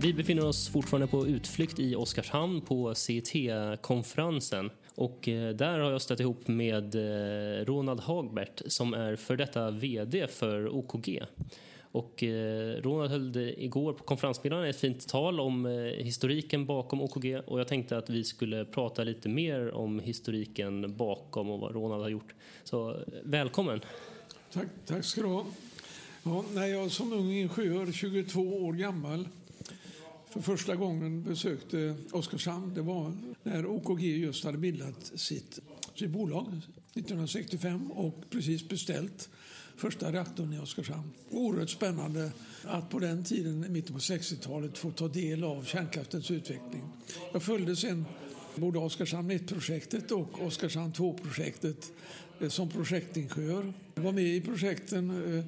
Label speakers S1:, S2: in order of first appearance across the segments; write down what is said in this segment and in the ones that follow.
S1: Vi befinner oss fortfarande på utflykt i Oskarshamn på CT-konferensen. Och eh, där har jag stött ihop med eh, Ronald Hagbert som är för detta VD för OKG. Och eh, Ronald höll igår på konferensmiddagen ett fint tal om historiken bakom OKG och jag tänkte att vi skulle prata lite mer om historiken bakom och vad Ronald har gjort. Så välkommen!
S2: Tack, tack ska du ha. Ja, när jag som ung ingenjör, 22 år gammal, för första gången besökte Oskarshamn, det var när OKG just hade bildat sitt, sitt bolag 1965 och precis beställt första reaktorn i Oskarshamn. Oerhört spännande att på den tiden, i mitten på 60-talet, få ta del av kärnkraftens utveckling. Jag följde sen både Oskarshamn 1-projektet och Oskarshamn 2-projektet eh, som projektingenjör. Jag var med i projekten eh,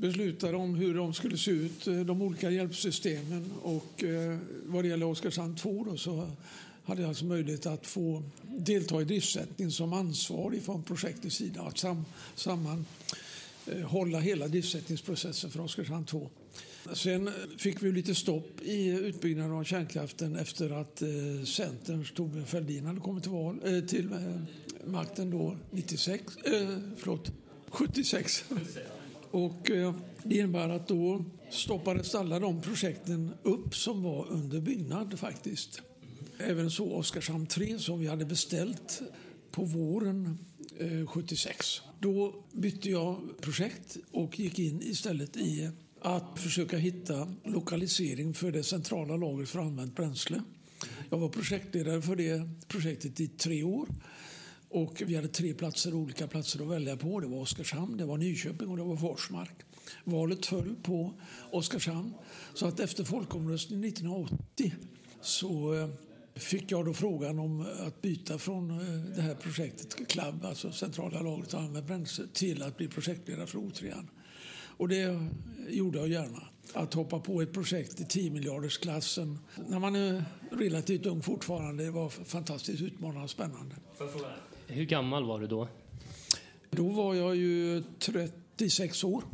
S2: beslutade om hur de skulle se ut, eh, de olika hjälpsystemen. Och eh, vad det gäller Oskarshamn 2 då, så hade jag alltså möjlighet att få delta i driftsättningen som ansvarig från projektets sida. Att sam, sammanhålla eh, hela driftsättningsprocessen för Oskarshamn 2. Sen fick vi lite stopp i utbyggnaden av kärnkraften efter att eh, Centerns Torbjörn Fälldin hade kommit till, val, eh, till eh, makten då 96, eh, förlåt, 76. Och eh, det innebär att då stoppades alla de projekten upp som var under byggnad faktiskt. Även så Oskarshamn 3 som vi hade beställt på våren eh, 76. Då bytte jag projekt och gick in istället i att försöka hitta lokalisering för det centrala lagret för använt bränsle. Jag var projektledare för det projektet i tre år och vi hade tre platser, olika platser att välja på. Det var Oskarshamn, det var Nyköping och det var Forsmark. Valet föll på Oskarshamn. Så att efter folkomröstningen 1980 så eh, fick jag då frågan om att byta från eh, det här projektet CLAB, alltså centrala lagret av använt bränsle, till att bli projektledare för O3. Och det gjorde jag gärna. Att hoppa på ett projekt i 10 miljardersklassen när man är relativt ung fortfarande det var fantastiskt utmanande och spännande.
S1: Hur gammal var du då?
S2: Då var jag ju 36 år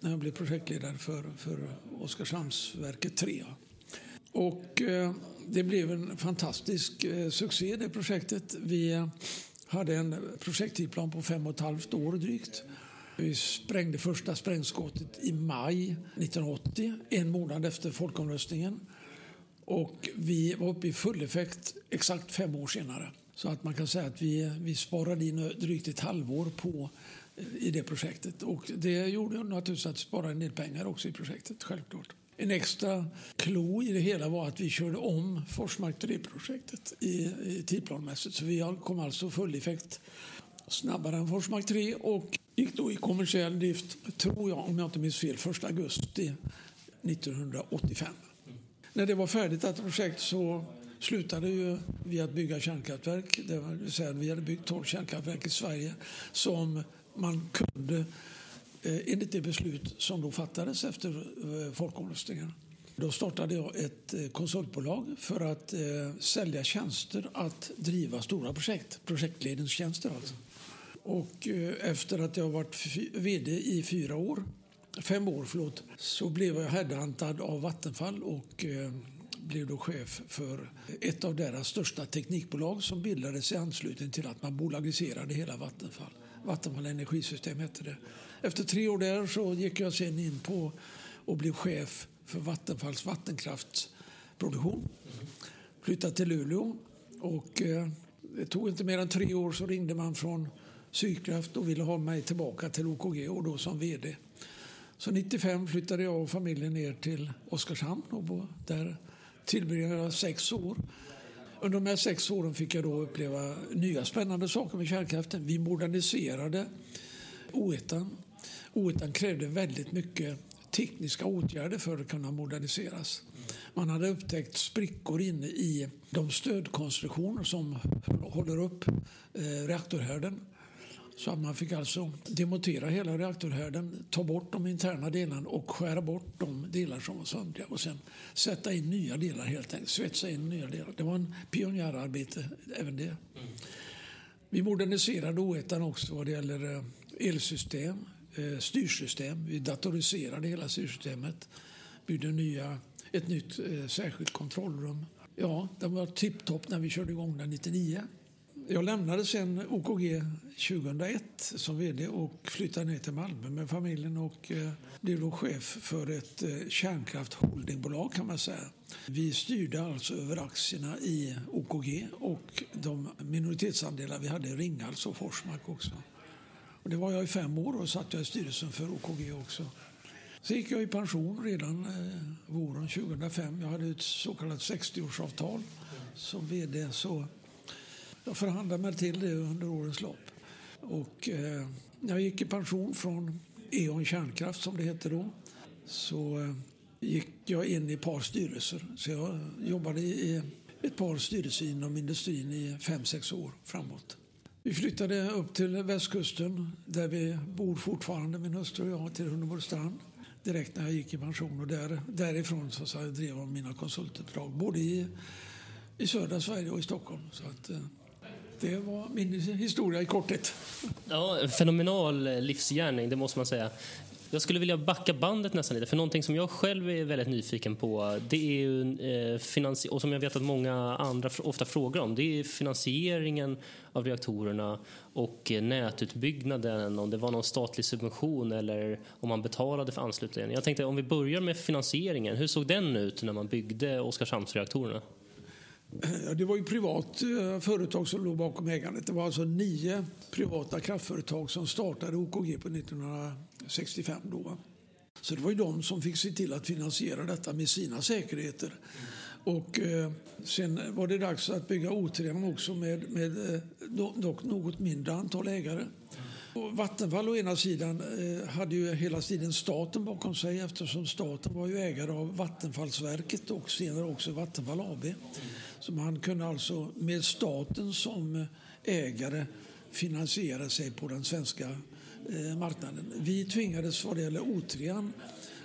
S2: när jag blev projektledare för, för Oskarshamnsverket 3. Och eh, det blev en fantastisk eh, succé det projektet. Vi hade en projekttidplan på fem och ett halvt år drygt. Vi sprängde första sprängskottet i maj 1980, en månad efter folkomröstningen. Och vi var uppe i full effekt exakt fem år senare. Så att man kan säga att vi, vi sparade in drygt ett halvår på eh, i det projektet. Och det gjorde naturligtvis att vi sparade en del pengar också i projektet, självklart. En extra klo i det hela var att vi körde om Forsmark 3-projektet i, i tidplanmässigt. Så vi kom alltså full effekt snabbare än Forsmark 3 och gick då i kommersiell drift, tror jag, om jag inte minns fel, 1 augusti 1985. När det var färdigt, detta projekt, så slutade ju vi att bygga kärnkraftverk. Det vill säga, vi hade byggt 12 kärnkraftverk i Sverige som man kunde eh, enligt det beslut som då fattades efter eh, folkomröstningen. Då startade jag ett eh, konsultbolag för att sälja tjänster att driva stora projekt, projektledningstjänster alltså. Och efter att jag varit vd i fyra år, fem år förlåt, så blev jag headhuntad av Vattenfall och blev då chef för ett av deras största teknikbolag som bildades i anslutning till att man bolagiserade hela Vattenfall. Vattenfall Energisystem hette det. Efter tre år där så gick jag sen in på och blev chef för Vattenfalls vattenkraftsproduktion. Flyttade till Luleå och eh, det tog inte mer än tre år så ringde man från Sydkraft och ville ha mig tillbaka till OKG och då som vd. Så 95 flyttade jag och familjen ner till Oskarshamn och där tillbringade jag sex år. Under de här sex åren fick jag då uppleva nya spännande saker med kärnkraften. Vi moderniserade O1. O1 krävde väldigt mycket tekniska åtgärder för att kunna moderniseras. Man hade upptäckt sprickor inne i de stödkonstruktioner som håller upp eh, reaktorhärden. Så att man fick alltså demontera hela reaktorhärden, ta bort de interna delarna och skära bort de delar som var söndriga och sen sätta in nya delar helt enkelt, svetsa in nya delar. Det var en pionjärarbete även det. Vi moderniserade O1 också vad det gäller eh, elsystem, eh, styrsystem. Vi datoriserade hela styrsystemet, byggde nya ett nytt eh, särskilt kontrollrum. Ja, den var tipptopp när vi körde igång den 99. Jag lämnade sen OKG 2001 som vd och flyttade ner till Malmö med familjen och eh, blev då chef för ett eh, kärnkraftholdingbolag kan man säga. Vi styrde alltså över aktierna i OKG och de minoritetsandelar vi hade i Ringhals och Forsmark också. Och det var jag i fem år och satt jag i styrelsen för OKG också. Så gick jag i pension redan eh, våren 2005. Jag hade ett så kallat 60-årsavtal som vd. Så jag förhandlade mig till det under årens lopp. Och eh, när jag gick i pension från E.ON Kärnkraft som det hette då så eh, gick jag in i ett par styrelser. Så jag jobbade i ett par styrelser inom industrin i fem, sex år framåt. Vi flyttade upp till västkusten där vi bor fortfarande, min hustru och jag, till Hunnebostrand direkt när jag gick i pension. Och där, därifrån så, så drev jag mina konsultuppdrag både i, i södra Sverige och i Stockholm. Så att, eh, det var min historia i korthet.
S1: Ja, fenomenal eh, livsgärning, det måste man säga. Jag skulle vilja backa bandet nästan lite, för någonting som jag själv är väldigt nyfiken på, det är ju, eh, och som jag vet att många andra ofta frågar om, det är finansieringen av reaktorerna och eh, nätutbyggnaden, om det var någon statlig subvention eller om man betalade för anslutningen. Jag tänkte om vi börjar med finansieringen, hur såg den ut när man byggde Oskarshamnsreaktorerna?
S2: Det var ju privat eh, företag som låg bakom ägandet. Det var alltså nio privata kraftföretag som startade OKG på 1965. Då. Så det var ju de som fick se till att finansiera detta med sina säkerheter. Och eh, sen var det dags att bygga O3 också med, med eh, dock något mindre antal ägare. Och Vattenfall å ena sidan eh, hade ju hela tiden staten bakom sig eftersom staten var ju ägare av Vattenfallsverket och senare också Vattenfall AB. Så man kunde alltså med staten som ägare finansiera sig på den svenska eh, marknaden. Vi tvingades vad det gäller O3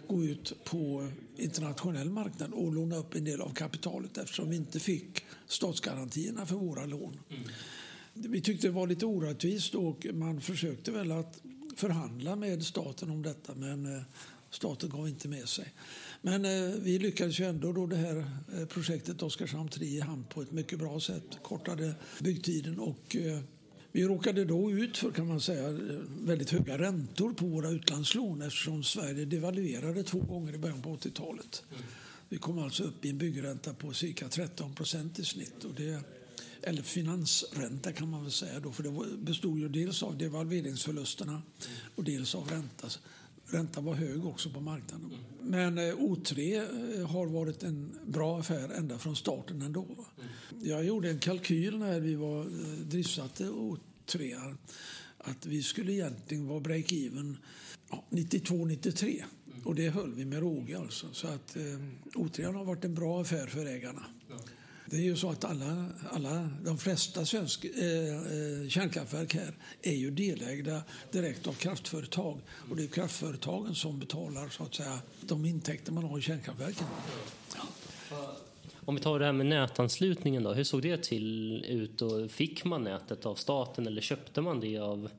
S2: gå ut på internationell marknad och låna upp en del av kapitalet eftersom vi inte fick statsgarantierna för våra lån. Mm. Vi tyckte det var lite orättvist och man försökte väl att förhandla med staten om detta men eh, staten gav inte med sig. Men eh, vi lyckades ju ändå då det här eh, projektet Oskarshamn 3 i hamn på ett mycket bra sätt. Kortade byggtiden och vi råkade då ut för kan man säga väldigt höga räntor på våra utlandslån eftersom Sverige devalverade två gånger i början på 80-talet. Vi kom alltså upp i en byggränta på cirka 13 procent i snitt. Och det, eller finansränta kan man väl säga då, för det bestod ju dels av devalveringsförlusterna och dels av ränta. Räntan var hög också på marknaden. Men eh, O3 eh, har varit en bra affär ända från starten ändå. Jag gjorde en kalkyl när vi var eh, driftsatte O3 att vi skulle egentligen vara break-even ja, 92-93. Och det höll vi med råge alltså. Så att O3 har varit en bra affär för ägarna. Det är ju så att alla, alla, de flesta svensk, eh, eh, kärnkraftverk här är ju delägda direkt av kraftföretag. Och det är kraftföretagen som betalar så att säga, de intäkter man har i kärnkraftverken. Ja.
S1: Om vi tar det här med nätanslutningen då, hur såg det till ut? Och fick man nätet av staten eller köpte man det av,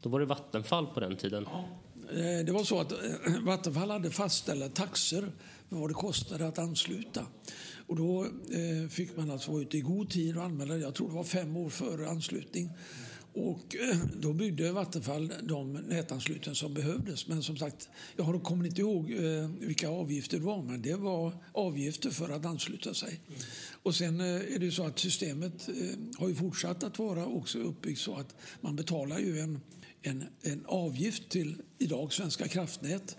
S1: då var det Vattenfall på den tiden? Ja.
S2: Eh, det var så att eh, Vattenfall hade fastställda taxor för vad det kostade att ansluta. Och då eh, fick man alltså vara ute i god tid och anmäla Jag tror det var fem år före anslutning. Och då byggde Vattenfall de nätanslutningar som behövdes. Men som sagt, jag kommer inte ihåg vilka avgifter det var, men det var avgifter för att ansluta sig. Och sen är det ju så att systemet har ju fortsatt att vara också uppbyggt så att man betalar ju en, en, en avgift till idag Svenska kraftnät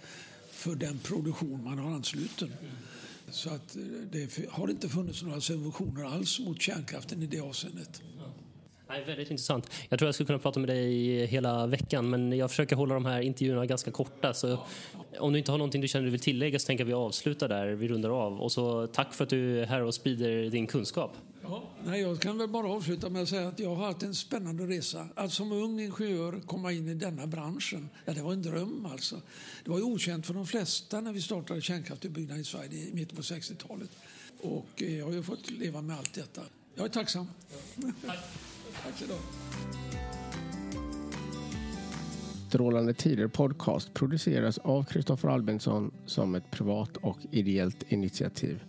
S2: för den produktion man har ansluten. Så att eh, det har inte funnits några subventioner alls mot kärnkraften i det avseendet.
S1: Nej, väldigt intressant. Jag tror jag skulle kunna prata med dig hela veckan men jag försöker hålla de här intervjuerna ganska korta. Så om du inte har någonting du känner du vill tillägga så tänker jag vi avslutar där, vi rundar av. Och så tack för att du är här och sprider din kunskap.
S2: Ja, nej, jag kan väl bara avsluta med att säga att jag har haft en spännande resa. Att som ung ingenjör komma in i denna branschen, ja, det var en dröm alltså. Det var ju okänt för de flesta när vi startade kärnkraftsutbyggnaden i Sverige i mitten på 60-talet. Och eh, jag har ju fått leva med allt detta. Jag är tacksam. Ja, tack. tack så
S3: Strålande Tider Podcast produceras av Kristoffer Albinsson som ett privat och ideellt initiativ.